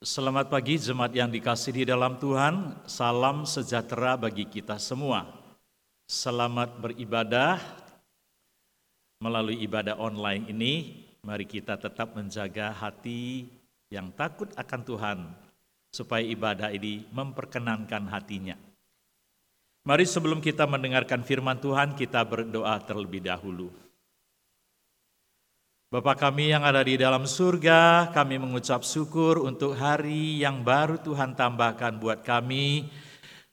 Selamat pagi jemaat yang dikasih di dalam Tuhan, salam sejahtera bagi kita semua. Selamat beribadah melalui ibadah online ini. Mari kita tetap menjaga hati yang takut akan Tuhan, supaya ibadah ini memperkenankan hatinya. Mari sebelum kita mendengarkan firman Tuhan, kita berdoa terlebih dahulu. Bapa kami yang ada di dalam surga, kami mengucap syukur untuk hari yang baru Tuhan tambahkan buat kami.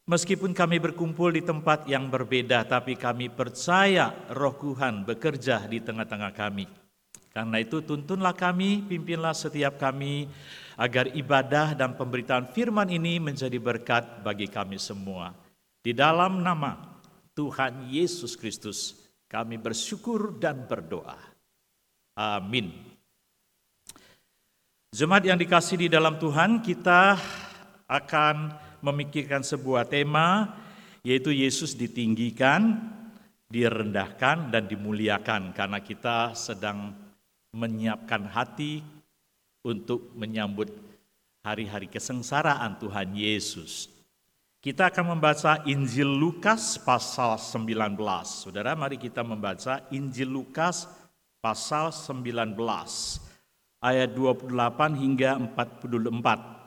Meskipun kami berkumpul di tempat yang berbeda, tapi kami percaya roh Tuhan bekerja di tengah-tengah kami. Karena itu tuntunlah kami, pimpinlah setiap kami, agar ibadah dan pemberitaan firman ini menjadi berkat bagi kami semua. Di dalam nama Tuhan Yesus Kristus, kami bersyukur dan berdoa. Amin. Jemaat yang dikasih di dalam Tuhan, kita akan memikirkan sebuah tema, yaitu Yesus ditinggikan, direndahkan, dan dimuliakan, karena kita sedang menyiapkan hati untuk menyambut hari-hari kesengsaraan Tuhan Yesus. Kita akan membaca Injil Lukas pasal 19. Saudara, mari kita membaca Injil Lukas pasal 19 ayat 28 hingga 44.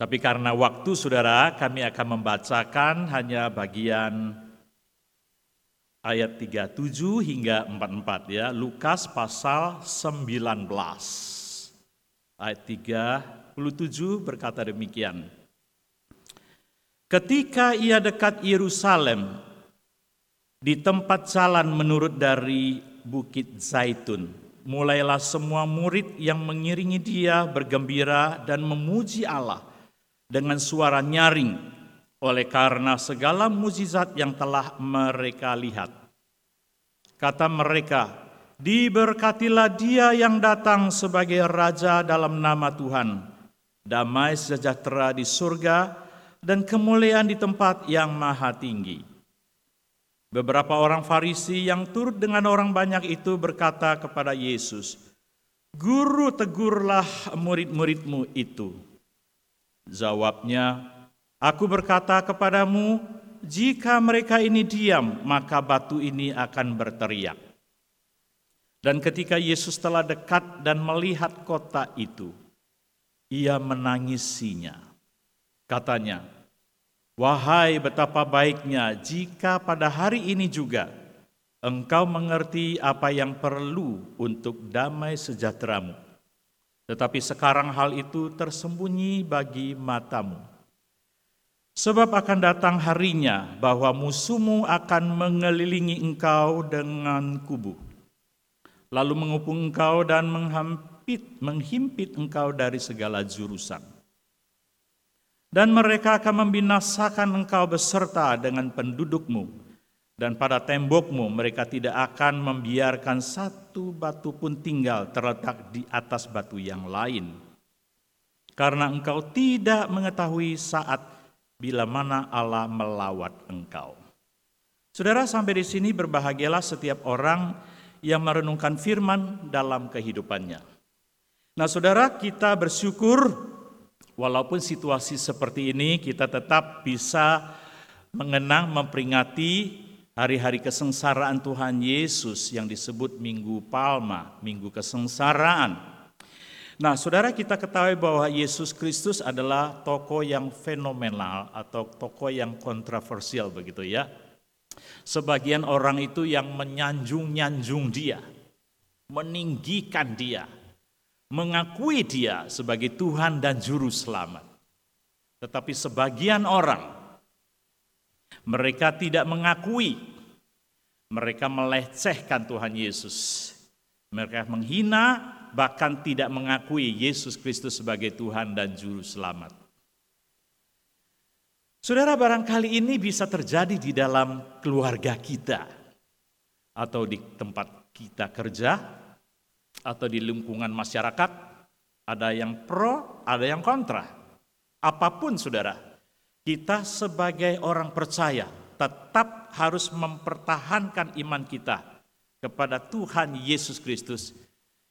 Tapi karena waktu saudara, kami akan membacakan hanya bagian ayat 37 hingga 44 ya. Lukas pasal 19 ayat 37 berkata demikian. Ketika ia dekat Yerusalem, di tempat jalan menurut dari Bukit Zaitun. Mulailah semua murid yang mengiringi dia bergembira dan memuji Allah dengan suara nyaring oleh karena segala mujizat yang telah mereka lihat. Kata mereka, diberkatilah dia yang datang sebagai raja dalam nama Tuhan. Damai sejahtera di surga dan kemuliaan di tempat yang maha tinggi. Beberapa orang Farisi yang turut dengan orang banyak itu berkata kepada Yesus, "Guru, tegurlah murid-muridmu itu." Jawabnya, "Aku berkata kepadamu, jika mereka ini diam, maka batu ini akan berteriak." Dan ketika Yesus telah dekat dan melihat kota itu, ia menangisinya. Katanya, Wahai betapa baiknya jika pada hari ini juga engkau mengerti apa yang perlu untuk damai sejahteramu. Tetapi sekarang hal itu tersembunyi bagi matamu. Sebab akan datang harinya bahwa musuhmu akan mengelilingi engkau dengan kubu, lalu mengupung engkau dan menghimpit, menghimpit engkau dari segala jurusan dan mereka akan membinasakan engkau beserta dengan pendudukmu, dan pada tembokmu mereka tidak akan membiarkan satu batu pun tinggal terletak di atas batu yang lain. Karena engkau tidak mengetahui saat bila mana Allah melawat engkau. Saudara sampai di sini berbahagialah setiap orang yang merenungkan firman dalam kehidupannya. Nah saudara kita bersyukur Walaupun situasi seperti ini, kita tetap bisa mengenang, memperingati hari-hari kesengsaraan Tuhan Yesus yang disebut Minggu Palma, Minggu Kesengsaraan. Nah, saudara kita ketahui bahwa Yesus Kristus adalah tokoh yang fenomenal atau tokoh yang kontroversial begitu ya. Sebagian orang itu yang menyanjung-nyanjung dia, meninggikan dia, mengakui dia sebagai Tuhan dan Juru Selamat. Tetapi sebagian orang, mereka tidak mengakui, mereka melecehkan Tuhan Yesus. Mereka menghina, bahkan tidak mengakui Yesus Kristus sebagai Tuhan dan Juru Selamat. Saudara, barangkali ini bisa terjadi di dalam keluarga kita, atau di tempat kita kerja, atau di lingkungan masyarakat, ada yang pro, ada yang kontra. Apa pun saudara, kita sebagai orang percaya tetap harus mempertahankan iman kita kepada Tuhan Yesus Kristus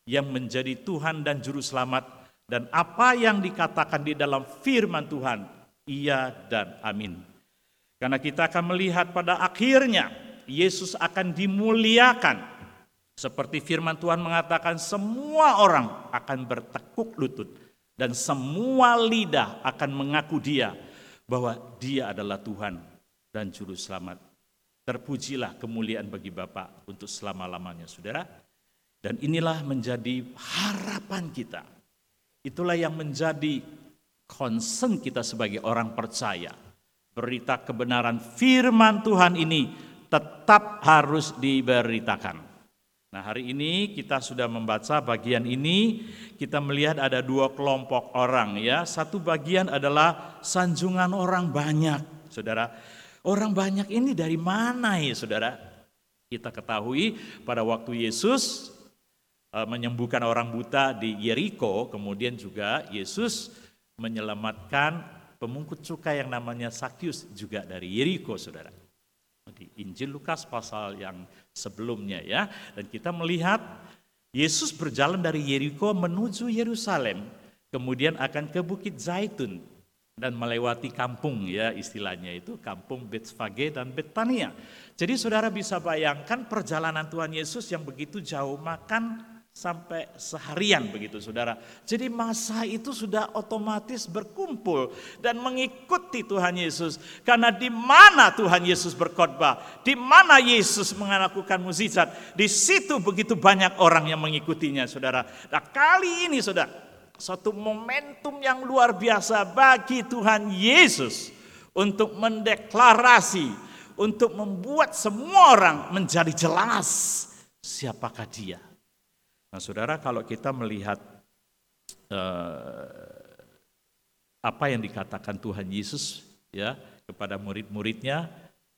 yang menjadi Tuhan dan Juru Selamat Dan apa yang dikatakan di dalam firman Tuhan, iya dan amin. Karena kita akan melihat pada akhirnya Yesus akan dimuliakan. Seperti firman Tuhan mengatakan semua orang akan bertekuk lutut dan semua lidah akan mengaku dia bahwa dia adalah Tuhan dan juru selamat. Terpujilah kemuliaan bagi Bapa untuk selama-lamanya, Saudara. Dan inilah menjadi harapan kita Itulah yang menjadi concern kita sebagai orang percaya. Berita kebenaran firman Tuhan ini tetap harus diberitakan. Nah hari ini kita sudah membaca bagian ini, kita melihat ada dua kelompok orang ya. Satu bagian adalah sanjungan orang banyak, saudara. Orang banyak ini dari mana ya saudara? Kita ketahui pada waktu Yesus Eh, menyembuhkan orang buta di Yeriko, kemudian juga Yesus menyelamatkan pemungkut cukai yang namanya Sakyus juga dari Yeriko, saudara. Di Injil Lukas pasal yang sebelumnya ya, dan kita melihat Yesus berjalan dari Yeriko menuju Yerusalem, kemudian akan ke Bukit Zaitun dan melewati kampung ya istilahnya itu kampung Betfage dan Betania. Jadi saudara bisa bayangkan perjalanan Tuhan Yesus yang begitu jauh makan sampai seharian begitu saudara. Jadi masa itu sudah otomatis berkumpul dan mengikuti Tuhan Yesus. Karena di mana Tuhan Yesus berkhotbah, di mana Yesus melakukan mukjizat, di situ begitu banyak orang yang mengikutinya saudara. Nah kali ini saudara, satu momentum yang luar biasa bagi Tuhan Yesus untuk mendeklarasi, untuk membuat semua orang menjadi jelas siapakah dia Nah, saudara, kalau kita melihat eh, apa yang dikatakan Tuhan Yesus ya kepada murid-muridnya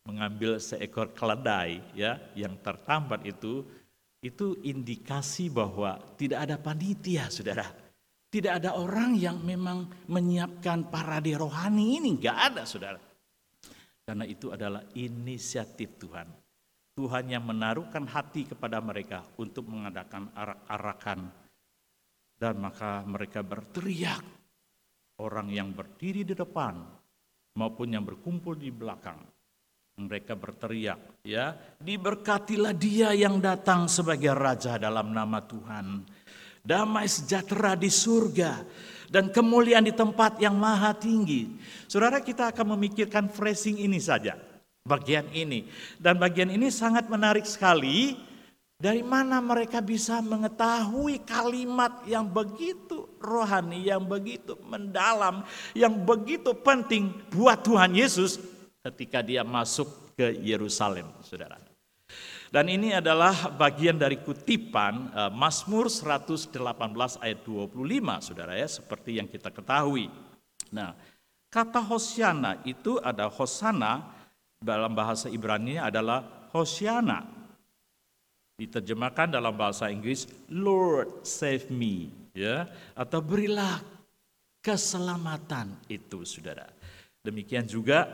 mengambil seekor keledai ya yang tertambat itu itu indikasi bahwa tidak ada panitia, saudara. Tidak ada orang yang memang menyiapkan parade rohani ini, enggak ada, saudara. Karena itu adalah inisiatif Tuhan. Tuhan yang menaruhkan hati kepada mereka untuk mengadakan arak-arakan. Dan maka mereka berteriak, orang yang berdiri di depan maupun yang berkumpul di belakang. Mereka berteriak, ya, diberkatilah dia yang datang sebagai raja dalam nama Tuhan. Damai sejahtera di surga dan kemuliaan di tempat yang maha tinggi. Saudara kita akan memikirkan phrasing ini saja bagian ini. Dan bagian ini sangat menarik sekali. Dari mana mereka bisa mengetahui kalimat yang begitu rohani, yang begitu mendalam, yang begitu penting buat Tuhan Yesus ketika dia masuk ke Yerusalem, saudara. Dan ini adalah bagian dari kutipan uh, Mazmur 118 ayat 25, saudara ya, seperti yang kita ketahui. Nah, kata Hosiana itu ada Hosana dalam bahasa Ibrani adalah Hosiana. Diterjemahkan dalam bahasa Inggris Lord save me ya atau berilah keselamatan itu Saudara. Demikian juga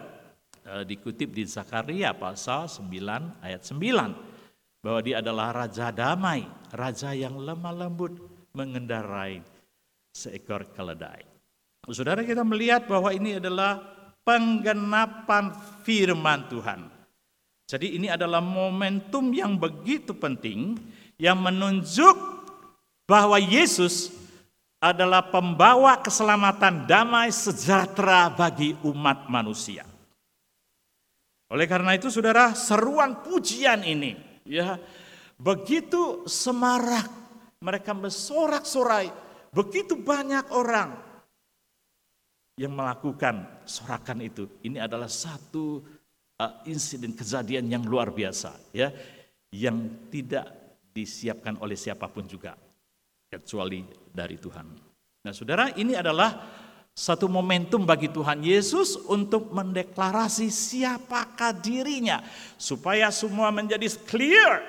eh, dikutip di Zakaria pasal 9 ayat 9 bahwa dia adalah raja damai, raja yang lemah lembut mengendarai seekor keledai. Saudara kita melihat bahwa ini adalah penggenapan firman Tuhan. Jadi ini adalah momentum yang begitu penting yang menunjuk bahwa Yesus adalah pembawa keselamatan damai sejahtera bagi umat manusia. Oleh karena itu saudara, seruan pujian ini ya begitu semarak, mereka bersorak-sorai, begitu banyak orang yang melakukan sorakan itu. Ini adalah satu uh, insiden kejadian yang luar biasa ya yang tidak disiapkan oleh siapa pun juga kecuali dari Tuhan. Nah, Saudara, ini adalah satu momentum bagi Tuhan Yesus untuk mendeklarasi siapakah dirinya supaya semua menjadi clear,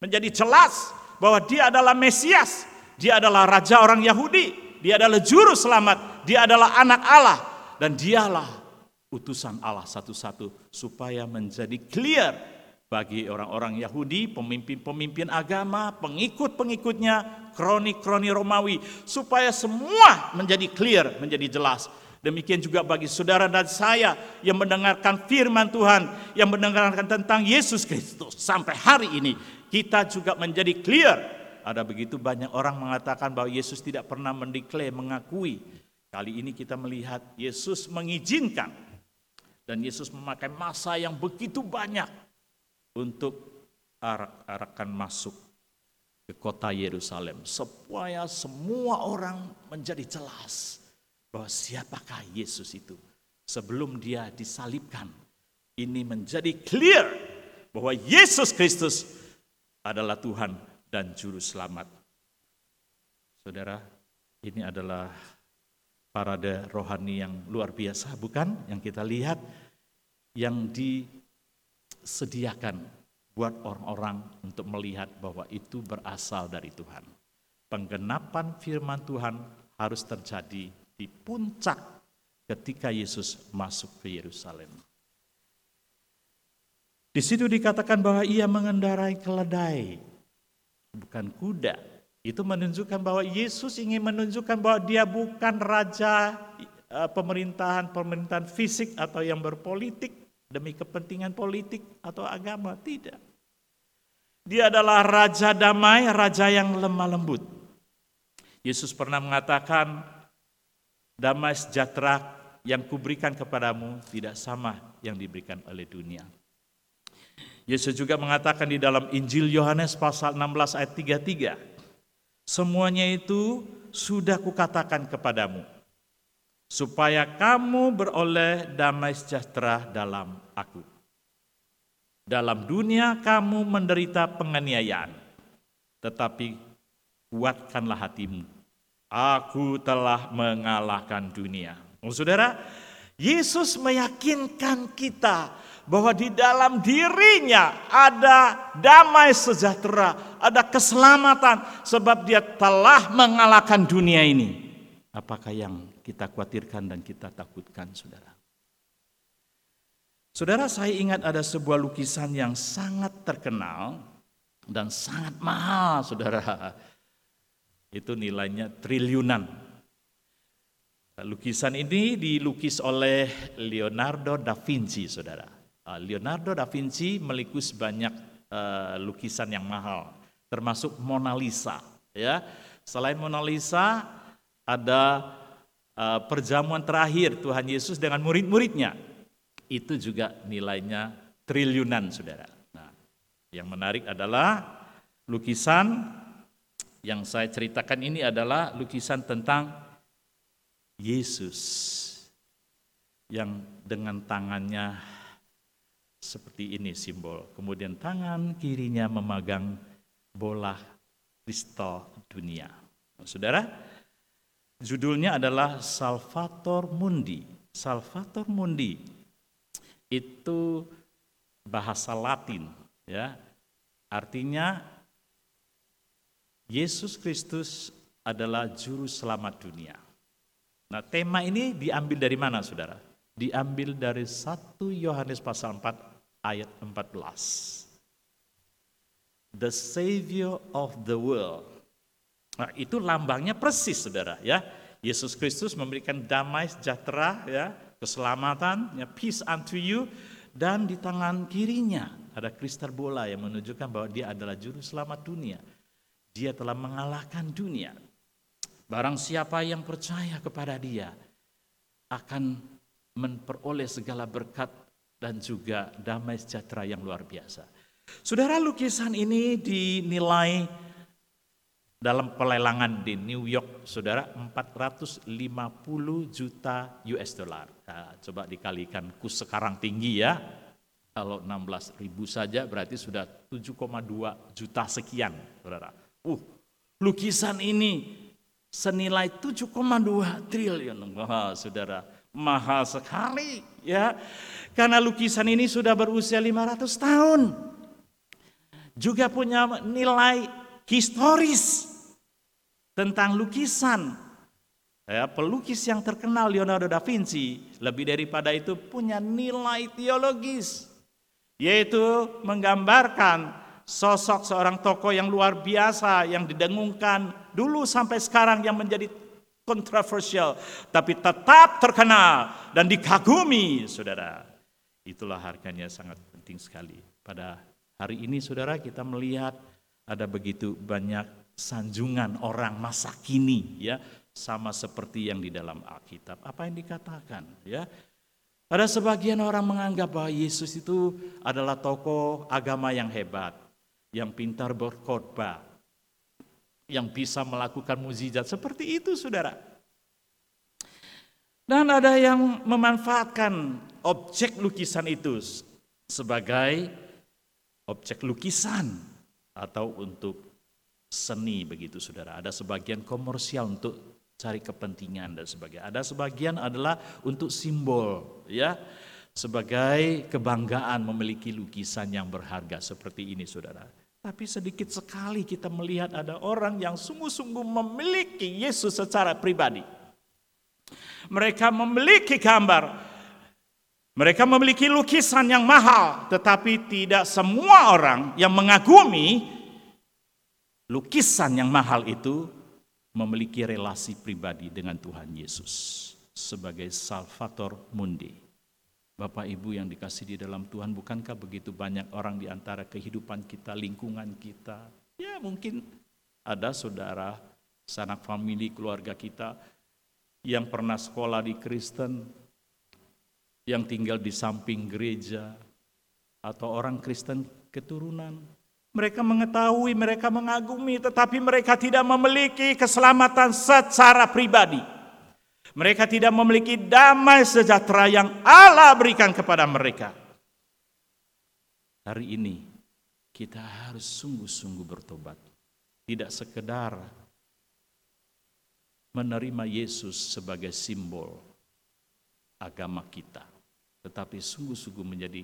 menjadi jelas bahwa dia adalah Mesias, dia adalah raja orang Yahudi, dia adalah juru selamat, dia adalah anak Allah dan dialah utusan Allah satu-satu supaya menjadi clear bagi orang-orang Yahudi, pemimpin-pemimpin agama, pengikut-pengikutnya, kroni-kroni Romawi, supaya semua menjadi clear, menjadi jelas. Demikian juga bagi saudara dan saya yang mendengarkan firman Tuhan, yang mendengarkan tentang Yesus Kristus sampai hari ini, kita juga menjadi clear. Ada begitu banyak orang mengatakan bahwa Yesus tidak pernah mendeklaim, mengakui. Kali ini kita melihat Yesus mengizinkan dan Yesus memakai masa yang begitu banyak untuk arak-arakan masuk ke kota Yerusalem supaya semua orang menjadi jelas bahwa siapakah Yesus itu sebelum dia disalibkan ini menjadi clear bahwa Yesus Kristus adalah Tuhan dan juru selamat. Saudara, ini adalah parade rohani yang luar biasa bukan yang kita lihat yang di sediakan buat orang-orang untuk melihat bahwa itu berasal dari Tuhan. Penggenapan firman Tuhan harus terjadi di puncak ketika Yesus masuk ke Yerusalem. Di situ dikatakan bahwa ia mengendarai keledai, bukan kuda. Itu menunjukkan bahwa Yesus ingin menunjukkan bahwa dia bukan raja eh, pemerintahan pemerintahan fisik atau yang berpolitik, demi kepentingan politik atau agama, tidak. Dia adalah raja damai, raja yang lemah lembut. Yesus pernah mengatakan, damai sejahtera yang kuberikan kepadamu tidak sama yang diberikan oleh dunia. Yesus juga mengatakan di dalam Injil Yohanes pasal 16 ayat 33, semuanya itu sudah kukatakan kepadamu, supaya kamu beroleh damai sejahtera dalam aku. Dalam dunia kamu menderita penganiayaan, tetapi kuatkanlah hatimu. Aku telah mengalahkan dunia. Oh, saudara, Yesus meyakinkan kita bahwa di dalam dirinya ada damai sejahtera, ada keselamatan, sebab Dia telah mengalahkan dunia ini. Apakah yang kita khawatirkan dan kita takutkan, saudara. Saudara, saya ingat ada sebuah lukisan yang sangat terkenal dan sangat mahal, saudara. Itu nilainya triliunan. Lukisan ini dilukis oleh Leonardo da Vinci, saudara. Ah, Leonardo da Vinci melukis banyak uh, lukisan yang mahal, termasuk Mona Lisa. Ya, selain Mona Lisa, ada Eh, perjamuan terakhir Tuhan Yesus dengan murid-muridnya itu juga nilainya triliunan saudara. Nah, yang menarik adalah lukisan yang saya ceritakan ini adalah lukisan tentang Yesus yang dengan tangannya seperti ini simbol. Kemudian tangan kirinya memegang bola kristal dunia. Saudara, Judulnya adalah Salvator Mundi. Salvator Mundi itu bahasa Latin ya. Artinya Yesus Kristus adalah juru selamat dunia. Nah, tema ini diambil dari mana, Saudara? Diambil dari 1 Yohanes pasal 4 ayat 14. The Savior of the world Nah, itu lambangnya persis Saudara ya. Yesus Kristus memberikan damai sejahtera ya, keselamatan, ya, peace unto you dan di tangan kirinya ada kristal bola yang menunjukkan bahwa dia adalah juru selamat dunia. Dia telah mengalahkan dunia. Barang siapa yang percaya kepada dia akan memperoleh segala berkat dan juga damai sejahtera yang luar biasa. Saudara lukisan ini dinilai dalam pelelangan di New York, saudara, 450 juta US dollar. Nah, coba dikalikan kurs sekarang tinggi ya. Kalau 16 ribu saja berarti sudah 7,2 juta sekian, saudara. Uh, lukisan ini senilai 7,2 triliun. Wah, saudara, mahal sekali ya. Karena lukisan ini sudah berusia 500 tahun. Juga punya nilai historis tentang lukisan. Ya, pelukis yang terkenal Leonardo da Vinci lebih daripada itu punya nilai teologis. yaitu menggambarkan sosok seorang tokoh yang luar biasa yang didengungkan dulu sampai sekarang yang menjadi kontroversial tapi tetap terkenal dan dikagumi saudara. Itulah harganya sangat penting sekali. Pada hari ini saudara kita melihat ada begitu banyak sanjungan orang masa kini ya sama seperti yang di dalam Alkitab. Apa yang dikatakan ya? Ada sebagian orang menganggap bahwa Yesus itu adalah tokoh agama yang hebat yang pintar berkhotbah, yang bisa melakukan mukjizat seperti itu, saudara. Dan ada yang memanfaatkan objek lukisan itu sebagai objek lukisan atau untuk seni begitu saudara. Ada sebagian komersial untuk cari kepentingan dan sebagainya. Ada sebagian adalah untuk simbol ya sebagai kebanggaan memiliki lukisan yang berharga seperti ini saudara. Tapi sedikit sekali kita melihat ada orang yang sungguh-sungguh memiliki Yesus secara pribadi. Mereka memiliki gambar, mereka memiliki lukisan yang mahal, tetapi tidak semua orang yang mengagumi lukisan yang mahal itu memiliki relasi pribadi dengan Tuhan Yesus sebagai Salvator Mundi. Bapak Ibu yang dikasih di dalam Tuhan, bukankah begitu banyak orang di antara kehidupan kita, lingkungan kita? Ya mungkin ada saudara, sanak famili, keluarga kita yang pernah sekolah di Kristen, yang tinggal di samping gereja, atau orang Kristen keturunan. Mereka mengetahui, mereka mengagumi, tetapi mereka tidak memiliki keselamatan secara pribadi. Mereka tidak memiliki damai sejahtera yang Allah berikan kepada mereka. Hari ini kita harus sungguh-sungguh bertobat. Tidak sekedar menerima Yesus sebagai simbol agama kita. Tetapi sungguh-sungguh menjadi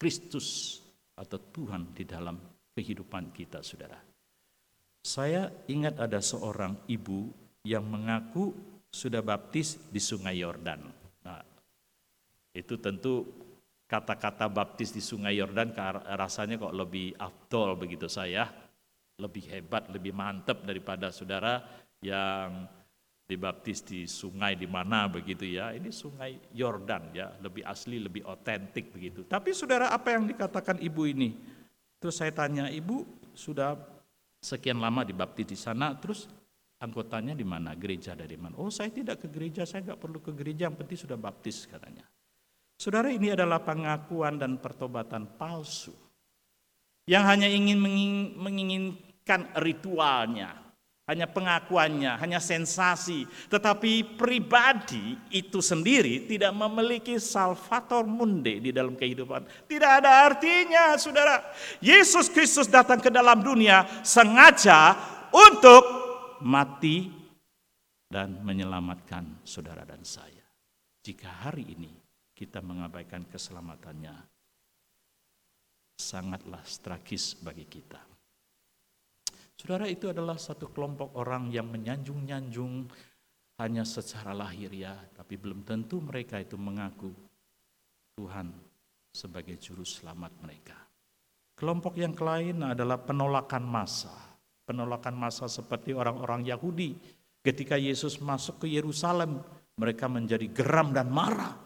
Kristus atau Tuhan di dalam kehidupan kita saudara. Saya ingat ada seorang ibu yang mengaku sudah baptis di Sungai Yordan. Nah, itu tentu kata-kata baptis di Sungai Yordan rasanya kok lebih afdol begitu saya, lebih hebat, lebih mantap daripada saudara yang dibaptis di sungai di mana begitu ya. Ini Sungai Yordan ya, lebih asli, lebih otentik begitu. Tapi saudara apa yang dikatakan ibu ini? Terus saya tanya, ibu sudah sekian lama dibaptis di sana, terus Anggotanya di mana? Gereja dari mana? Oh saya tidak ke gereja, saya nggak perlu ke gereja, yang penting sudah baptis katanya. Saudara ini adalah pengakuan dan pertobatan palsu. Yang hanya ingin menginginkan ritualnya, hanya pengakuannya, hanya sensasi. Tetapi pribadi itu sendiri tidak memiliki salvator munde di dalam kehidupan. Tidak ada artinya saudara. Yesus Kristus datang ke dalam dunia sengaja untuk mati dan menyelamatkan saudara dan saya. Jika hari ini kita mengabaikan keselamatannya, sangatlah tragis bagi kita. Saudara itu adalah satu kelompok orang yang menyanjung-nyanjung hanya secara lahir ya, tapi belum tentu mereka itu mengaku Tuhan sebagai juru selamat mereka. Kelompok yang lain adalah penolakan massa penolakan masa seperti orang-orang Yahudi. Ketika Yesus masuk ke Yerusalem, mereka menjadi geram dan marah.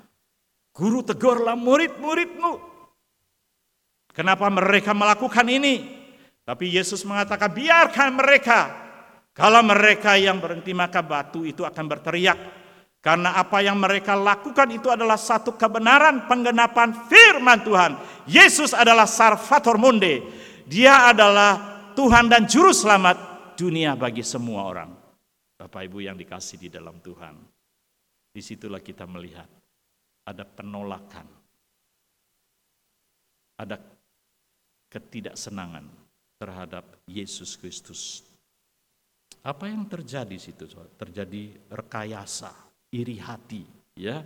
Guru tegurlah murid-muridmu. Kenapa mereka melakukan ini? Tapi Yesus mengatakan biarkan mereka. Kalau mereka yang berhenti maka batu itu akan berteriak. Karena apa yang mereka lakukan itu adalah satu kebenaran penggenapan firman Tuhan. Yesus adalah Sarfator Munde. Dia adalah Tuhan dan Juru Selamat dunia bagi semua orang. Bapak Ibu yang dikasih di dalam Tuhan. Di situlah kita melihat ada penolakan. Ada ketidaksenangan terhadap Yesus Kristus. Apa yang terjadi situ? Terjadi rekayasa, iri hati, ya.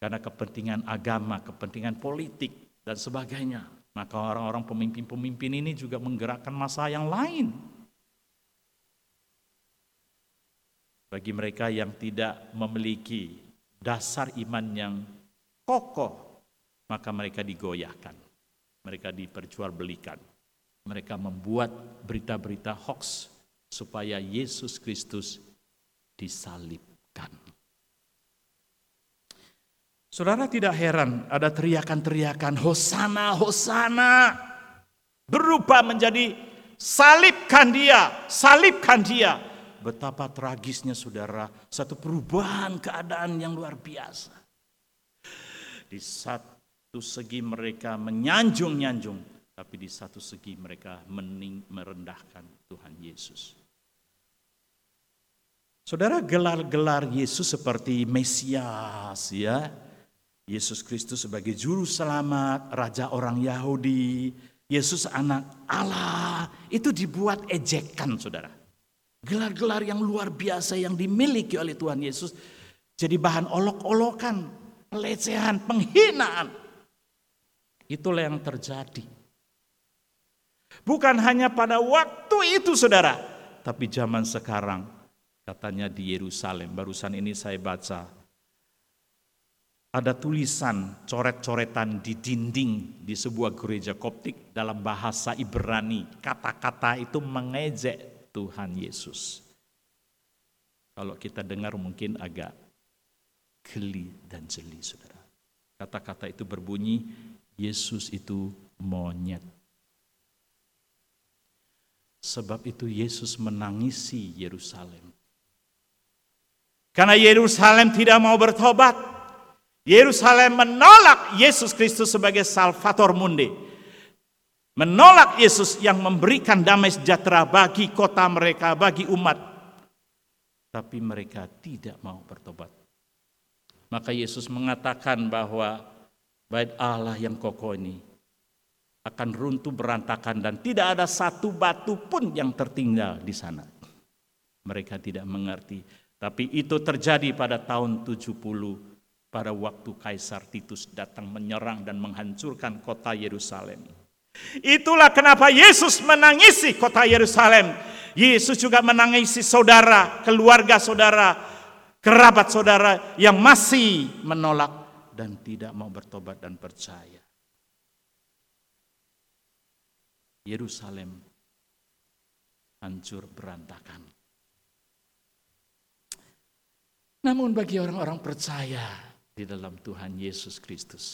Karena kepentingan agama, kepentingan politik dan sebagainya. Maka orang-orang pemimpin-pemimpin ini juga menggerakkan masa yang lain. Bagi mereka yang tidak memiliki dasar iman yang kokoh, maka mereka digoyahkan. mereka diperjualbelikan. Mereka membuat berita-berita hoax supaya Yesus Kristus disalibkan. Saudara tidak heran ada teriakan-teriakan Hosana, Hosana berubah menjadi salibkan dia, salibkan dia. Betapa tragisnya saudara, satu perubahan keadaan yang luar biasa. Di satu segi mereka menyanjung-nyanjung, tapi di satu segi mereka mening, merendahkan Tuhan Yesus. Saudara gelar-gelar Yesus seperti Mesias ya. Yesus Kristus sebagai juru selamat, raja orang Yahudi, Yesus anak Allah, itu dibuat ejekan Saudara. Gelar-gelar yang luar biasa yang dimiliki oleh Tuhan Yesus jadi bahan olok-olokan, pelecehan, penghinaan. Itulah yang terjadi. Bukan hanya pada waktu itu saudara, tapi zaman sekarang katanya di Yerusalem. Barusan ini saya baca ada tulisan coret-coretan di dinding di sebuah gereja koptik dalam bahasa Ibrani. Kata-kata itu mengejek Tuhan Yesus. Kalau kita dengar mungkin agak geli dan jeli saudara. Kata-kata itu berbunyi, Yesus itu monyet. Sebab itu Yesus menangisi Yerusalem. Karena Yerusalem tidak mau bertobat. Yerusalem menolak Yesus Kristus sebagai Salvator Mundi. Menolak Yesus yang memberikan damai sejahtera bagi kota mereka, bagi umat. Tapi mereka tidak mau bertobat. Maka Yesus mengatakan bahwa bait Allah yang kokoh ini akan runtuh berantakan dan tidak ada satu batu pun yang tertinggal di sana. Mereka tidak mengerti. Tapi itu terjadi pada tahun 70 pada waktu Kaisar Titus datang menyerang dan menghancurkan kota Yerusalem. Itulah kenapa Yesus menangisi kota Yerusalem. Yesus juga menangisi saudara, keluarga saudara, kerabat saudara yang masih menolak dan tidak mau bertobat dan percaya. Yerusalem hancur berantakan. Namun bagi orang-orang percaya, di dalam Tuhan Yesus Kristus.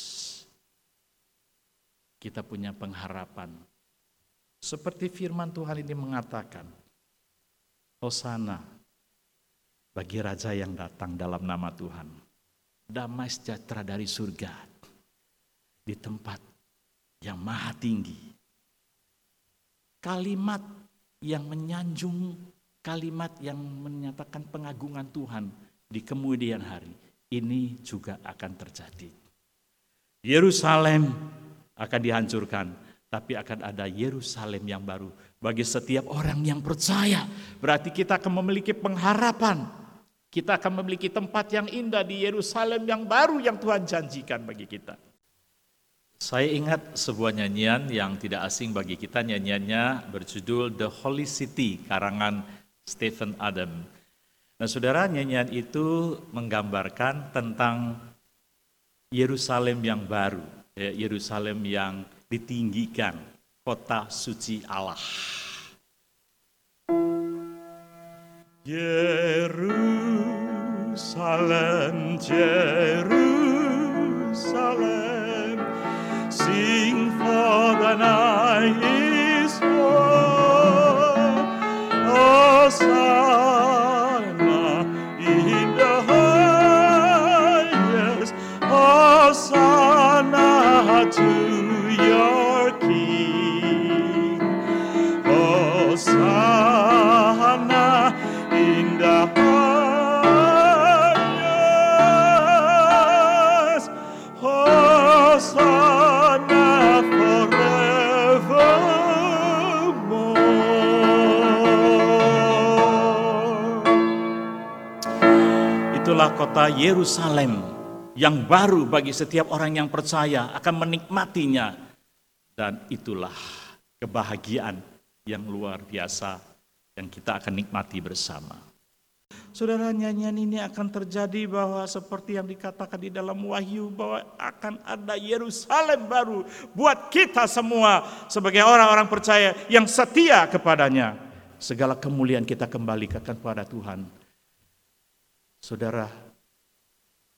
Kita punya pengharapan. Seperti firman Tuhan ini mengatakan, Hosana bagi raja yang datang dalam nama Tuhan. Damai sejahtera dari surga di tempat yang maha tinggi. Kalimat yang menyanjung, kalimat yang menyatakan pengagungan Tuhan di kemudian hari ini juga akan terjadi. Yerusalem akan dihancurkan, tapi akan ada Yerusalem yang baru bagi setiap orang yang percaya. Berarti kita akan memiliki pengharapan. Kita akan memiliki tempat yang indah di Yerusalem yang baru yang Tuhan janjikan bagi kita. Saya ingat sebuah nyanyian yang tidak asing bagi kita, nyanyiannya berjudul The Holy City, karangan Stephen Adam. Nah saudara nyanyian itu menggambarkan tentang Yerusalem yang baru, ya, Yerusalem yang ditinggikan, kota suci Allah. Yerusalem, Jerusalem, sing for the night is. Kota Yerusalem yang baru bagi setiap orang yang percaya akan menikmatinya. Dan itulah kebahagiaan yang luar biasa yang kita akan nikmati bersama. saudara nyanyian ini akan terjadi bahwa seperti yang dikatakan di dalam Wahyu bahwa akan ada Yerusalem baru buat kita semua sebagai orang-orang percaya yang setia kepadanya. Segala kemuliaan kita kembalikan kepada Tuhan. Saudara,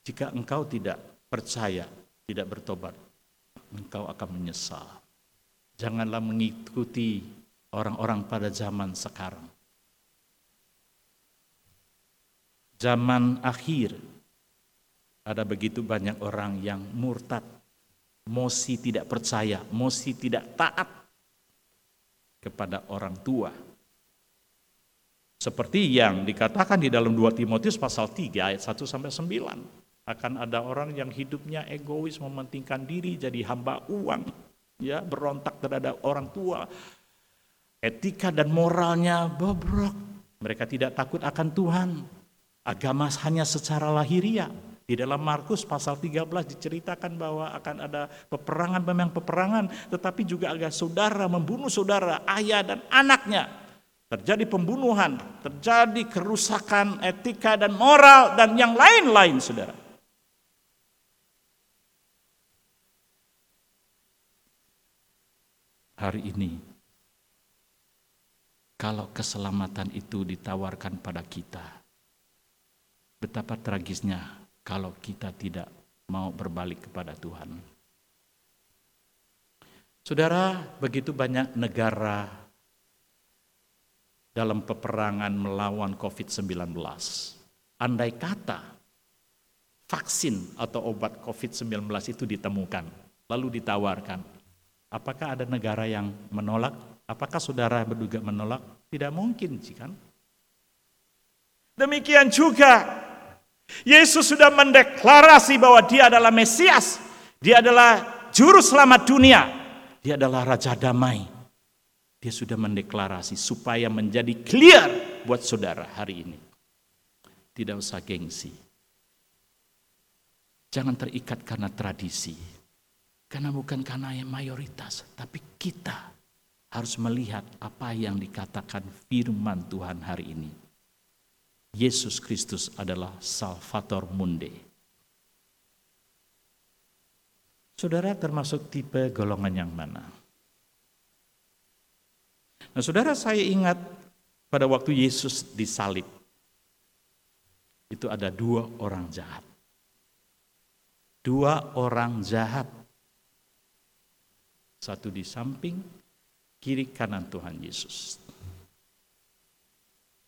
jika engkau tidak percaya, tidak bertobat, engkau akan menyesal. Janganlah mengikuti orang-orang pada zaman sekarang. Zaman akhir ada begitu banyak orang yang murtad, mosi tidak percaya, mosi tidak taat kepada orang tua. Seperti yang dikatakan di dalam 2 Timotius pasal 3 ayat 1 sampai 9. Akan ada orang yang hidupnya egois, mementingkan diri, jadi hamba uang, ya berontak terhadap orang tua. Etika dan moralnya bobrok. Mereka tidak takut akan Tuhan. Agama hanya secara lahiriah. Di dalam Markus pasal 13 diceritakan bahwa akan ada peperangan memang peperangan, tetapi juga agak saudara membunuh saudara, ayah dan anaknya. Terjadi pembunuhan, terjadi kerusakan etika dan moral dan yang lain-lain saudara. Hari ini. Kalau keselamatan itu ditawarkan pada kita, betapa tragisnya kalau kita tidak mau berbalik kepada Tuhan. Saudara, begitu banyak negara dalam peperangan melawan COVID-19. Andai kata vaksin atau obat COVID-19 itu ditemukan, lalu ditawarkan, Apakah ada negara yang menolak? Apakah saudara berduga menolak? Tidak mungkin, sih kan? Demikian juga Yesus sudah mendeklarasi bahwa dia adalah Mesias. Dia adalah juru selamat dunia. Dia adalah Raja Damai. Dia sudah mendeklarasi supaya menjadi clear buat saudara hari ini. Tidak usah gengsi. Jangan terikat karena tradisi. Karena bukan karena yang mayoritas, tapi kita harus melihat apa yang dikatakan firman Tuhan hari ini. Yesus Kristus adalah Salvator Mundi. Saudara termasuk tipe golongan yang mana? Nah saudara saya ingat pada waktu Yesus disalib. Itu ada dua orang jahat. Dua orang jahat satu di samping, kiri kanan Tuhan Yesus.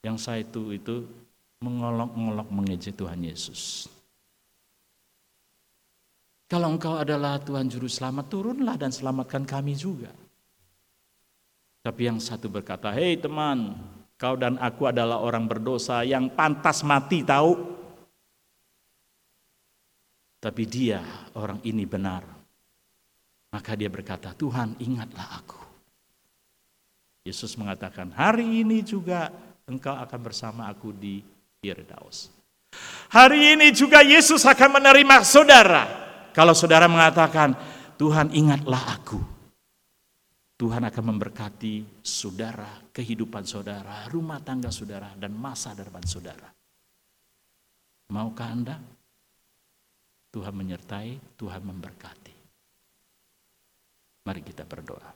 Yang saya itu itu mengolok-ngolok mengejek Tuhan Yesus. Kalau engkau adalah Tuhan Juru Selamat, turunlah dan selamatkan kami juga. Tapi yang satu berkata, hei teman, kau dan aku adalah orang berdosa yang pantas mati tahu. Tapi dia, orang ini benar. Maka dia berkata, Tuhan ingatlah aku. Yesus mengatakan, hari ini juga engkau akan bersama aku di Firdaus. Hari ini juga Yesus akan menerima saudara. Kalau saudara mengatakan, Tuhan ingatlah aku. Tuhan akan memberkati saudara, kehidupan saudara, rumah tangga saudara, dan masa depan saudara. Maukah Anda? Tuhan menyertai, Tuhan memberkati. Mari kita berdoa.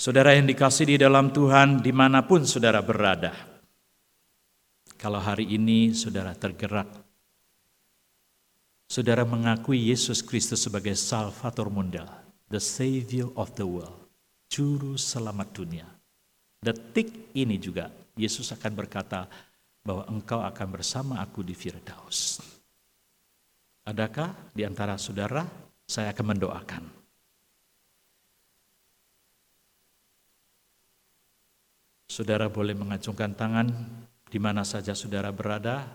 Saudara yang dikasih di dalam Tuhan, di mana pun saudara berada, kalau hari ini saudara tergerak, saudara mengakui Yesus Kristus sebagai Salvator Mundal, the Savior of the world, Juru Selamat dunia. Detik ini juga Yesus akan berkata bahwa engkau akan bersama aku di Firdaus. Adakah di antara saudara saya akan mendoakan? Saudara boleh mengacungkan tangan di mana saja saudara berada,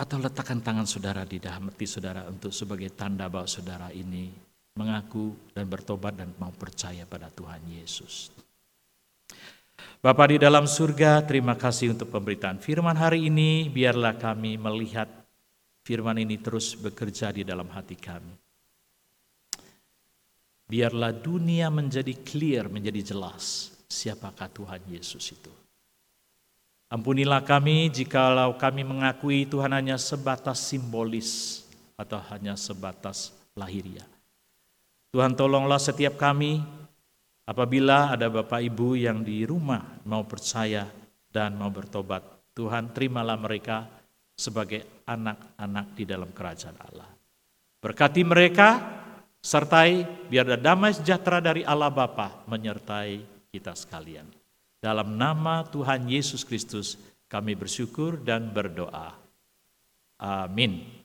atau letakkan tangan saudara di dalam hati saudara untuk sebagai tanda bahwa saudara ini mengaku dan bertobat dan mau percaya pada Tuhan Yesus. Bapa di dalam surga, terima kasih untuk pemberitaan firman hari ini. Biarlah kami melihat firman ini terus bekerja di dalam hati kami. Biarlah dunia menjadi clear, menjadi jelas siapakah Tuhan Yesus itu. Ampunilah kami jikalau kami mengakui Tuhan hanya sebatas simbolis atau hanya sebatas lahiriah. Tuhan tolonglah setiap kami apabila ada Bapak Ibu yang di rumah mau percaya dan mau bertobat. Tuhan terimalah mereka sebagai anak-anak di dalam kerajaan Allah. Berkati mereka, sertai biar ada damai sejahtera dari Allah Bapa menyertai kita sekalian. Dalam nama Tuhan Yesus Kristus kami bersyukur dan berdoa. Amin.